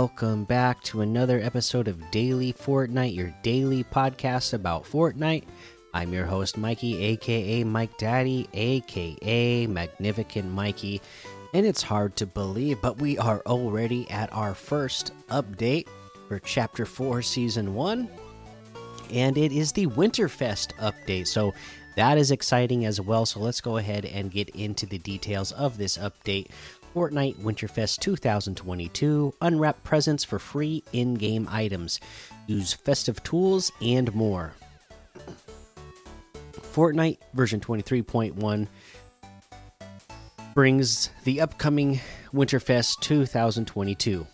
Welcome back to another episode of Daily Fortnite, your daily podcast about Fortnite. I'm your host, Mikey, aka Mike Daddy, aka Magnificent Mikey. And it's hard to believe, but we are already at our first update for Chapter 4, Season 1. And it is the Winterfest update. So that is exciting as well. So let's go ahead and get into the details of this update. Fortnite Winterfest 2022 unwrap presents for free in game items, use festive tools, and more. Fortnite version 23.1 brings the upcoming Winterfest 2022.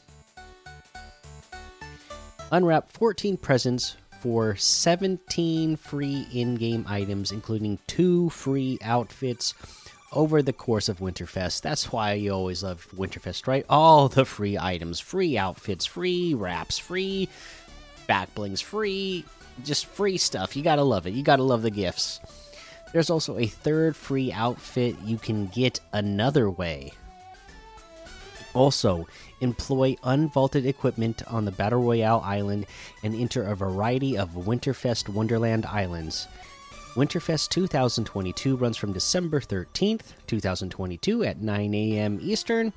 Unwrap 14 presents for 17 free in game items, including two free outfits over the course of Winterfest. That's why you always love Winterfest, right? All the free items, free outfits, free wraps, free back blings, free just free stuff. You gotta love it. You gotta love the gifts. There's also a third free outfit you can get another way. Also, employ unvaulted equipment on the Battle Royale island and enter a variety of Winterfest Wonderland islands. Winterfest 2022 runs from December 13th, 2022 at 9 a.m. Eastern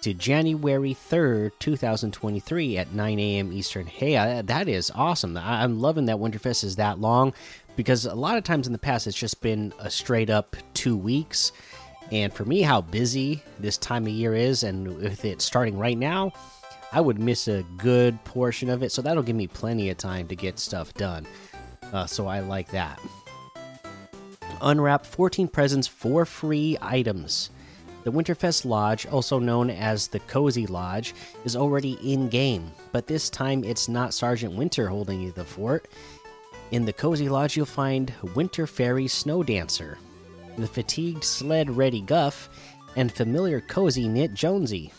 to January 3rd, 2023 at 9 a.m. Eastern. Hey, that is awesome. I am loving that Winterfest is that long because a lot of times in the past it's just been a straight up two weeks. And for me, how busy this time of year is, and with it starting right now, I would miss a good portion of it. So that'll give me plenty of time to get stuff done. Uh, so I like that. Unwrap 14 presents for free items. The Winterfest Lodge, also known as the Cozy Lodge, is already in game, but this time it's not Sergeant Winter holding the fort. In the Cozy Lodge, you'll find Winter Fairy Snow Dancer, the fatigued sled ready Guff, and familiar cozy knit Jonesy.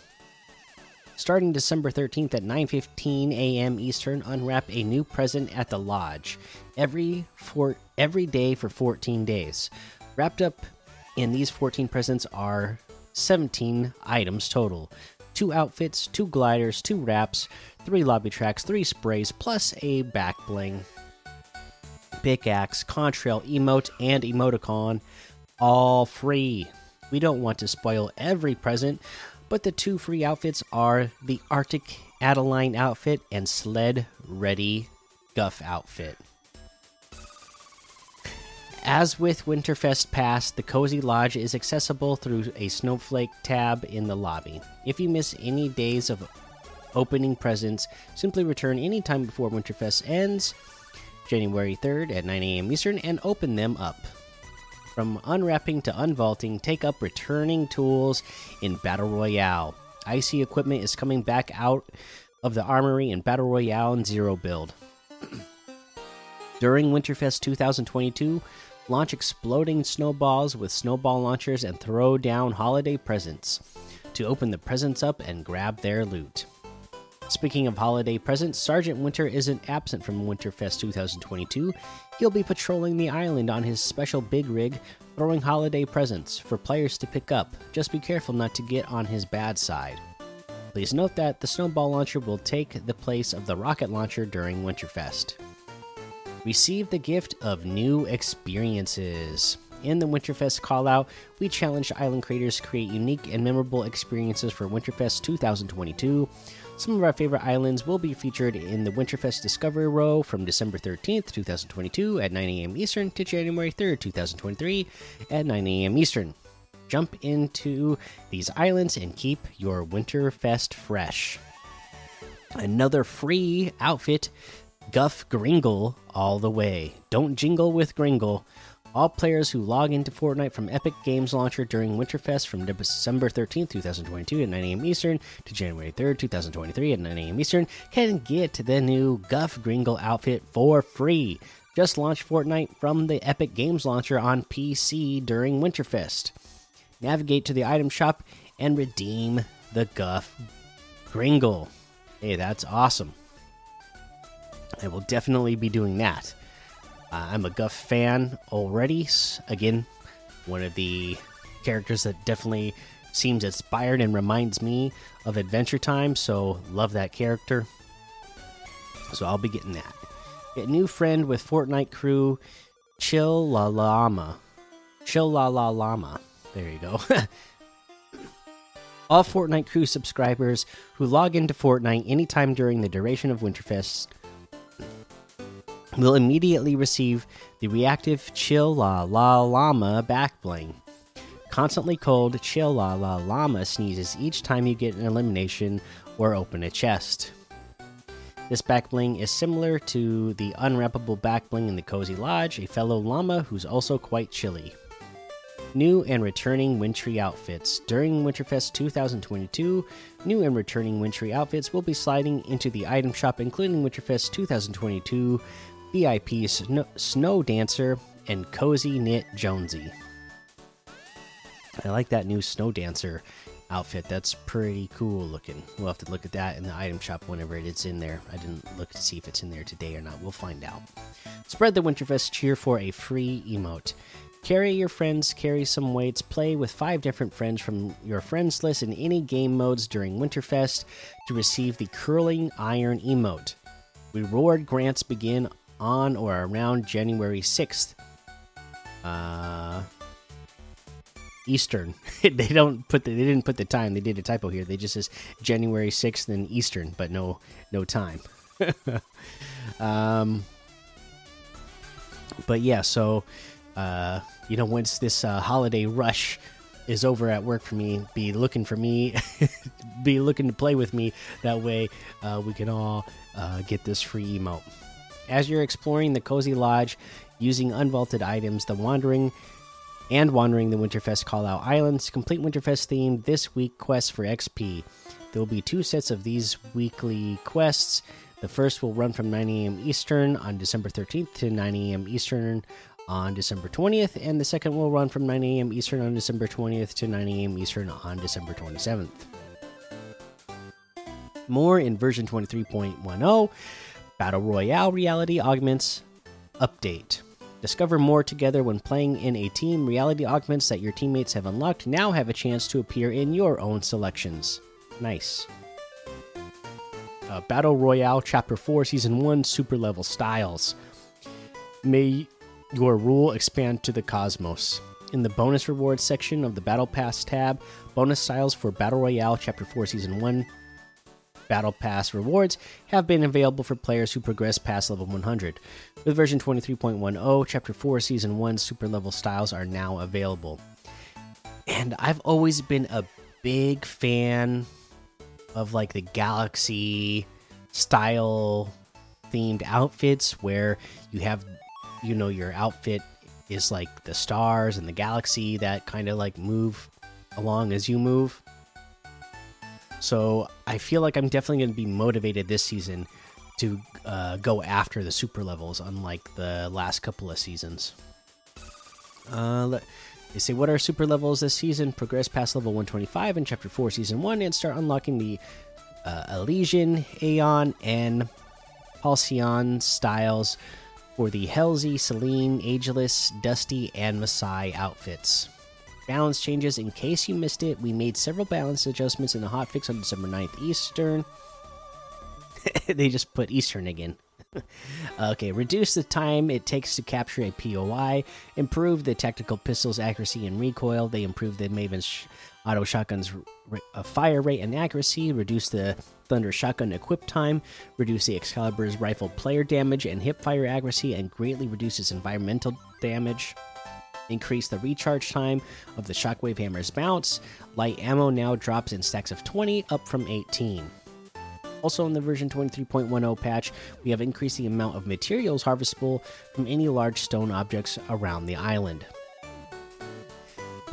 Starting December 13th at 9:15 a.m. Eastern, unwrap a new present at the lodge every for every day for 14 days. Wrapped up in these 14 presents are 17 items total. Two outfits, two gliders, two wraps, three lobby tracks, three sprays, plus a back bling, pickaxe, contrail, emote, and emoticon, all free. We don't want to spoil every present, but the two free outfits are the Arctic Adeline outfit and Sled Ready Guff outfit. As with Winterfest Pass, the Cozy Lodge is accessible through a Snowflake tab in the lobby. If you miss any days of opening presents, simply return anytime before Winterfest ends, January 3rd at 9 a.m. Eastern, and open them up. From unwrapping to unvaulting, take up returning tools in Battle Royale. Icy equipment is coming back out of the armory in Battle Royale and Zero Build. During Winterfest 2022, launch exploding snowballs with snowball launchers and throw down holiday presents to open the presents up and grab their loot. Speaking of holiday presents, Sergeant Winter isn't absent from Winterfest 2022. He'll be patrolling the island on his special big rig, throwing holiday presents for players to pick up. Just be careful not to get on his bad side. Please note that the snowball launcher will take the place of the rocket launcher during Winterfest. Receive the gift of new experiences. In the Winterfest callout, we challenged island creators to create unique and memorable experiences for Winterfest 2022. Some of our favorite islands will be featured in the Winterfest Discovery Row from December 13th, 2022 at 9 a.m. Eastern to January 3rd, 2023 at 9 a.m. Eastern. Jump into these islands and keep your Winterfest fresh. Another free outfit Guff Gringle all the way. Don't jingle with Gringle. All players who log into Fortnite from Epic Games Launcher during Winterfest from December 13th, 2022 at 9 a.m. Eastern to January 3rd, 2023 at 9 a.m. Eastern can get the new Guff Gringle outfit for free. Just launch Fortnite from the Epic Games Launcher on PC during Winterfest. Navigate to the item shop and redeem the Guff Gringle. Hey, that's awesome. I will definitely be doing that. Uh, I'm a Guff fan already. Again, one of the characters that definitely seems inspired and reminds me of Adventure Time, so love that character. So I'll be getting that. Get new friend with Fortnite crew, Chill La Llama. Chill La La Llama. There you go. All Fortnite crew subscribers who log into Fortnite anytime during the duration of Winterfest will immediately receive the reactive Chill La La Llama back bling. Constantly cold Chill La La Llama sneezes each time you get an elimination or open a chest. This back bling is similar to the unwrappable back bling in the Cozy Lodge, a fellow llama who's also quite chilly. New and returning wintry outfits. During Winterfest 2022, new and returning wintry outfits will be sliding into the item shop, including Winterfest 2022 VIP Snow, Snow Dancer and Cozy Knit Jonesy. I like that new Snow Dancer outfit. That's pretty cool looking. We'll have to look at that in the item shop whenever it's in there. I didn't look to see if it's in there today or not. We'll find out. Spread the Winterfest cheer for a free emote. Carry your friends, carry some weights, play with five different friends from your friends list in any game modes during Winterfest to receive the Curling Iron emote. Reward grants begin on or around January 6th. Uh, Eastern. they don't put the, they didn't put the time. They did a typo here. They just says January 6th and Eastern, but no no time. um but yeah, so uh you know once this uh, holiday rush is over at work for me, be looking for me, be looking to play with me. That way uh, we can all uh, get this free emote. As you're exploring the Cozy Lodge using unvaulted items, the Wandering and Wandering the Winterfest Callout Islands, complete Winterfest themed this week quests for XP. There will be two sets of these weekly quests. The first will run from 9 a.m. Eastern on December 13th to 9 a.m. Eastern on December 20th, and the second will run from 9 a.m. Eastern on December 20th to 9 a.m. Eastern on December 27th. More in version 23.10 Battle Royale Reality Augments Update. Discover more together when playing in a team. Reality augments that your teammates have unlocked now have a chance to appear in your own selections. Nice. Uh, Battle Royale Chapter 4 Season 1 Super Level Styles. May your rule expand to the cosmos. In the bonus rewards section of the Battle Pass tab, bonus styles for Battle Royale Chapter 4 Season 1 Battle Pass rewards have been available for players who progress past level 100. With version 23.10, Chapter 4 Season 1 super level styles are now available. And I've always been a big fan of like the galaxy style themed outfits where you have you know your outfit is like the stars and the galaxy that kind of like move along as you move so I feel like I'm definitely going to be motivated this season to uh, go after the super levels, unlike the last couple of seasons. Uh, let, they say, What are super levels this season? Progress past level 125 in Chapter 4, Season 1, and start unlocking the uh, Elysian, Aeon, and Halcyon styles for the Helsie, Selene, Ageless, Dusty, and Massai outfits balance changes. In case you missed it, we made several balance adjustments in the hotfix on December 9th Eastern. they just put Eastern again. okay, reduce the time it takes to capture a POI, improve the tactical pistol's accuracy and recoil. They improve the Maven's sh auto shotgun's uh, fire rate and accuracy, reduce the Thunder shotgun equip time, reduce the Excalibur's rifle player damage and hip fire accuracy, and greatly reduce its environmental damage. Increase the recharge time of the Shockwave Hammer's bounce. Light ammo now drops in stacks of 20, up from 18. Also, in the version 23.10 patch, we have increased the amount of materials harvestable from any large stone objects around the island.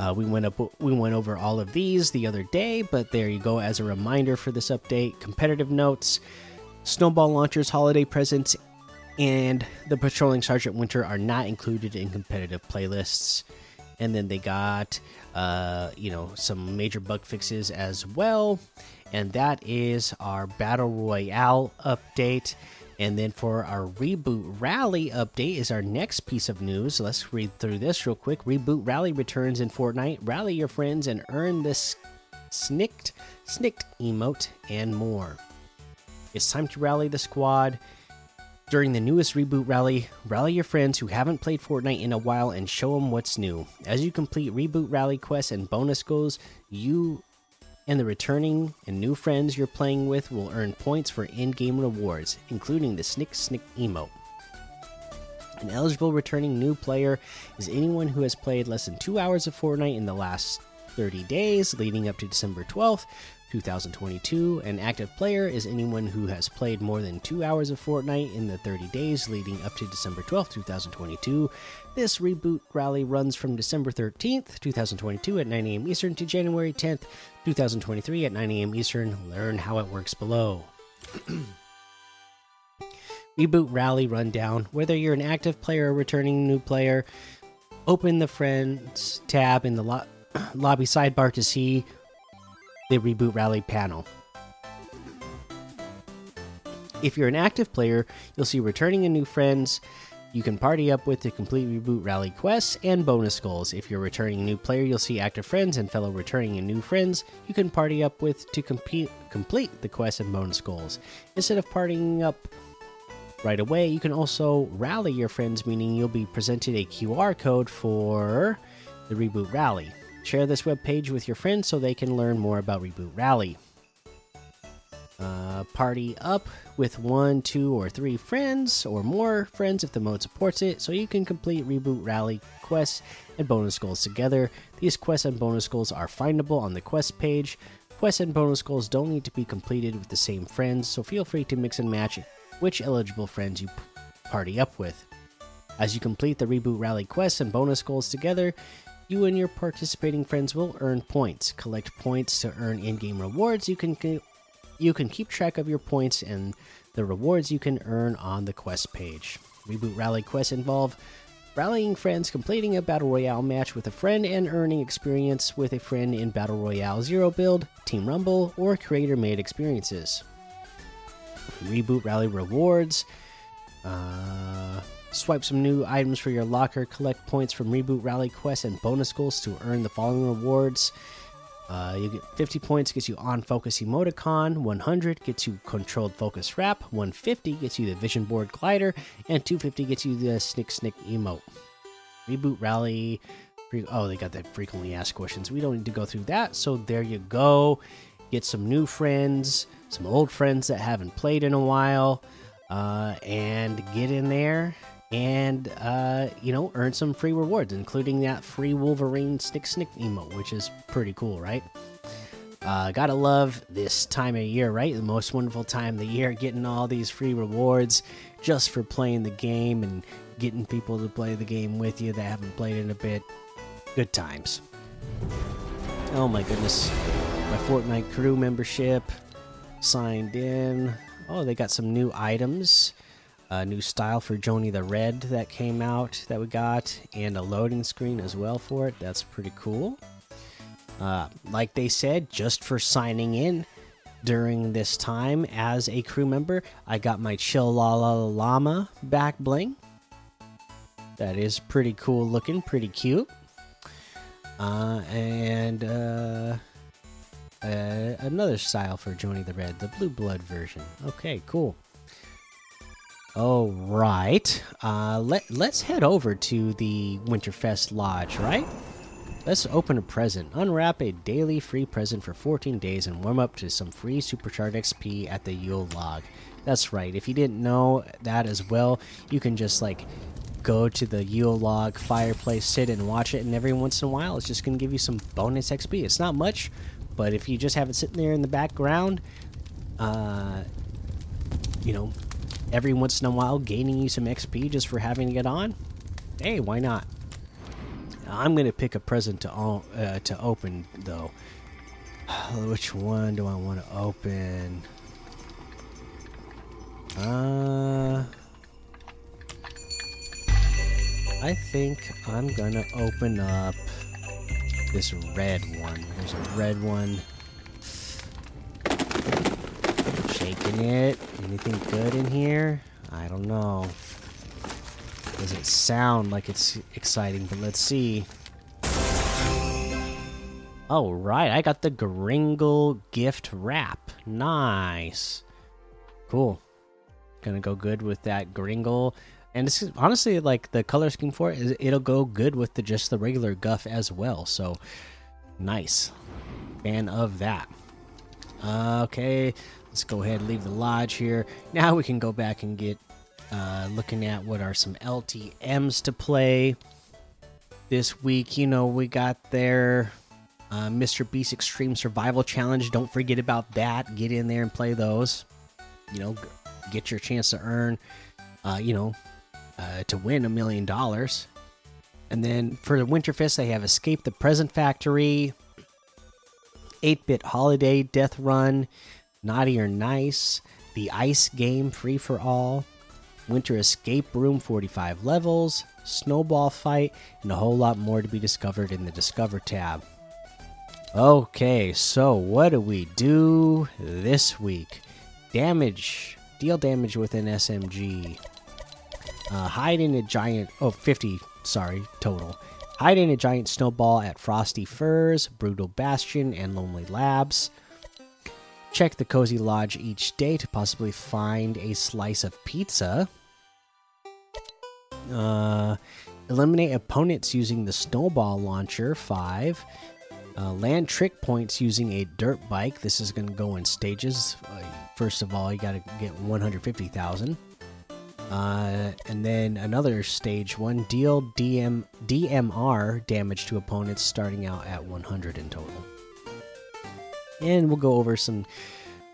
Uh, we went up, we went over all of these the other day, but there you go as a reminder for this update. Competitive notes: snowball launchers, holiday presents, and the patrolling sergeant winter are not included in competitive playlists and then they got uh, you know some major bug fixes as well and that is our battle royale update And then for our Reboot Rally update is our next piece of news. Let's read through this real quick. Reboot Rally returns in Fortnite. Rally your friends and earn this snicked, snicked emote and more. It's time to rally the squad. During the newest Reboot Rally, rally your friends who haven't played Fortnite in a while and show them what's new. As you complete Reboot Rally quests and bonus goals, you and the returning and new friends you're playing with will earn points for in game rewards, including the Snick Snick emote. An eligible returning new player is anyone who has played less than two hours of Fortnite in the last 30 days leading up to December 12th, 2022. An active player is anyone who has played more than two hours of Fortnite in the 30 days leading up to December 12, 2022. This reboot rally runs from December 13th, 2022 at 9 a.m. Eastern to January 10th, 2023 at 9 a.m. Eastern. Learn how it works below. Reboot Rally Rundown. Whether you're an active player or returning new player, open the Friends tab in the lo lobby sidebar to see the Reboot Rally panel. If you're an active player, you'll see returning and new friends you can party up with to complete Reboot Rally quests and bonus goals. If you're a returning new player, you'll see active friends and fellow returning and new friends you can party up with to compete, complete the quests and bonus goals. Instead of partying up right away, you can also rally your friends, meaning you'll be presented a QR code for the Reboot Rally. Share this web page with your friends so they can learn more about Reboot Rally. Uh, party up with one, two, or three friends, or more friends if the mode supports it, so you can complete Reboot Rally quests and bonus goals together. These quests and bonus goals are findable on the quest page. Quests and bonus goals don't need to be completed with the same friends, so feel free to mix and match which eligible friends you party up with. As you complete the Reboot Rally quests and bonus goals together, you and your participating friends will earn points. Collect points to earn in-game rewards. You can you can keep track of your points and the rewards you can earn on the quest page. Reboot Rally quests involve rallying friends, completing a Battle Royale match with a friend, and earning experience with a friend in Battle Royale Zero Build, Team Rumble, or creator made experiences. Reboot Rally rewards. Uh, swipe some new items for your locker, collect points from Reboot Rally quests and bonus goals to earn the following rewards. Uh, you get 50 points gets you on focus emoticon, 100 gets you controlled focus wrap, 150 gets you the vision board glider, and 250 gets you the snick snick emote. Reboot rally. Oh, they got the frequently asked questions. We don't need to go through that. So there you go. Get some new friends, some old friends that haven't played in a while, uh, and get in there and uh, you know earn some free rewards, including that free Wolverine Snick Snick emote, which is pretty cool, right? Uh, gotta love this time of year, right? The most wonderful time of the year, getting all these free rewards just for playing the game and getting people to play the game with you that haven't played in a bit. Good times. Oh my goodness. My Fortnite crew membership signed in. Oh, they got some new items a new style for Joni the Red that came out that we got, and a loading screen as well for it. That's pretty cool. Uh, like they said, just for signing in during this time as a crew member, I got my Chillala Llama back bling. That is pretty cool looking, pretty cute. Uh, and uh, uh, another style for Joni the Red, the Blue Blood version. Okay, cool. All right. Uh, let let's head over to the Winterfest Lodge, right? Let's open a present. Unwrap a daily free present for 14 days and warm up to some free supercharged XP at the Yule log. That's right. If you didn't know that as well, you can just like go to the Yule log fireplace, sit and watch it, and every once in a while, it's just gonna give you some bonus XP. It's not much, but if you just have it sitting there in the background, uh, you know, every once in a while gaining you some XP just for having it on, hey, why not? I'm gonna pick a present to uh, to open though. Which one do I want to open? Uh, I think I'm gonna open up this red one. There's a red one. It. Anything good in here? I don't know. Does it sound like it's exciting? But let's see. Oh, right. I got the Gringle gift wrap. Nice. Cool. Gonna go good with that Gringle. And this is honestly like the color scheme for it, it'll go good with the just the regular Guff as well. So nice. Fan of that. okay, let's go ahead and leave the lodge here. Now we can go back and get uh, looking at what are some LTMs to play this week. You know, we got there uh, Mr. Beast Extreme Survival Challenge. Don't forget about that. Get in there and play those. You know, get your chance to earn, uh, you know, uh, to win a million dollars. And then for the Winterfest, they have Escape the Present Factory, 8 Bit Holiday Death Run, Naughty or Nice, The Ice Game Free for All, Winter Escape Room 45 levels, Snowball Fight, and a whole lot more to be discovered in the Discover tab. Okay, so what do we do this week? Damage. Deal damage with an SMG. Uh, hide in a giant. Oh, 50, sorry, total. Hide in a giant snowball at Frosty Firs, Brutal Bastion, and Lonely Labs. Check the Cozy Lodge each day to possibly find a slice of pizza. Uh, eliminate opponents using the snowball launcher, 5. Uh, land trick points using a dirt bike. This is going to go in stages. Uh, first of all, you got to get 150,000. Uh, and then another stage one deal DM DMR damage to opponents starting out at 100 in total. And we'll go over some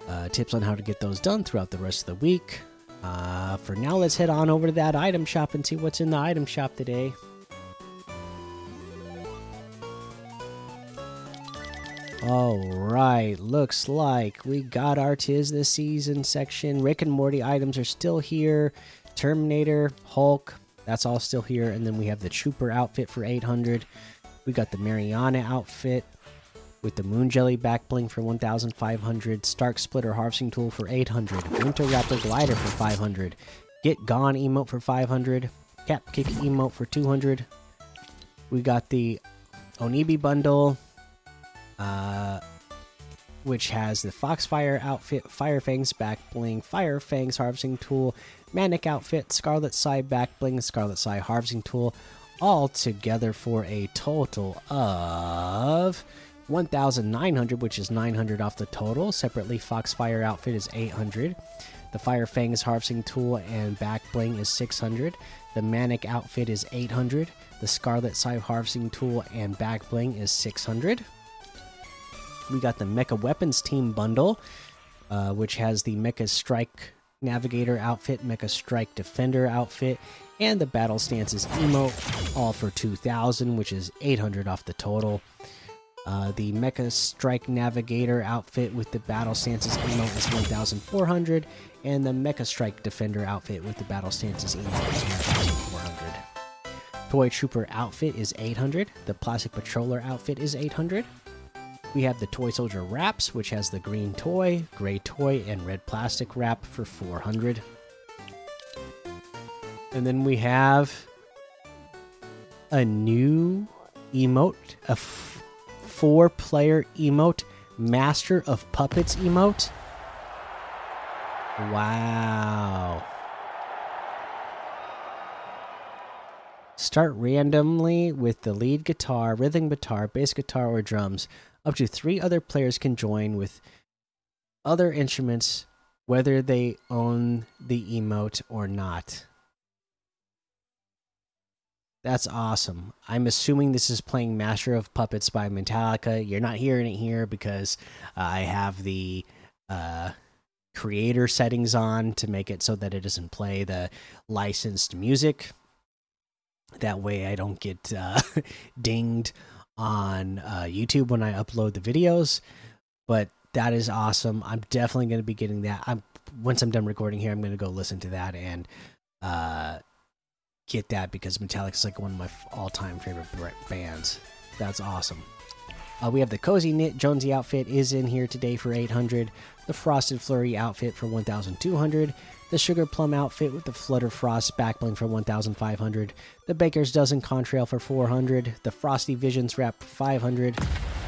uh, tips on how to get those done throughout the rest of the week. Uh, for now, let's head on over to that item shop and see what's in the item shop today. All right, looks like we got our Tis the Season section. Rick and Morty items are still here. Terminator, Hulk, that's all still here. And then we have the Trooper outfit for 800. We got the Mariana outfit with the Moon Jelly back bling for 1,500. Stark Splitter harvesting tool for 800. Winter Raptor glider for 500. Get Gone emote for 500. Cap Kick emote for 200. We got the Onibi bundle uh, which has the Foxfire outfit, Fire Fangs back bling, Fire Fangs harvesting tool, Manic outfit, Scarlet Side back bling, Scarlet Side harvesting tool, all together for a total of 1,900, which is 900 off the total. Separately, Foxfire outfit is 800. The Fire Fangs harvesting tool and back bling is 600. The Manic outfit is 800. The Scarlet Side harvesting tool and back bling is 600 we got the Mecha Weapons Team bundle, uh, which has the Mecha Strike Navigator outfit, Mecha Strike Defender outfit, and the Battle Stances emote, all for 2,000, which is 800 off the total. Uh, the Mecha Strike Navigator outfit with the Battle Stances emote is 1,400, and the Mecha Strike Defender outfit with the Battle Stances emote is 1,400. Toy Trooper outfit is 800. The Plastic Patroller outfit is 800. We have the Toy Soldier wraps, which has the green toy, gray toy, and red plastic wrap for 400. And then we have a new emote, a four player emote, Master of Puppets emote. Wow. Start randomly with the lead guitar, rhythm guitar, bass guitar, or drums. Up to three other players can join with other instruments, whether they own the emote or not. That's awesome. I'm assuming this is playing Master of Puppets by Metallica. You're not hearing it here because uh, I have the uh, creator settings on to make it so that it doesn't play the licensed music. That way I don't get uh, dinged on uh, YouTube when I upload the videos. But that is awesome. I'm definitely going to be getting that. I'm once I'm done recording here, I'm going to go listen to that and uh, get that because Metallica is like one of my all-time favorite bands. That's awesome. Uh, we have the cozy knit Jonesy outfit is in here today for 800. The frosted flurry outfit for 1,200. the Sugar Plum outfit with the Flutter Frost backbling for 1,500, the Baker's Dozen contrail for 400, the Frosty Visions wrap for 500.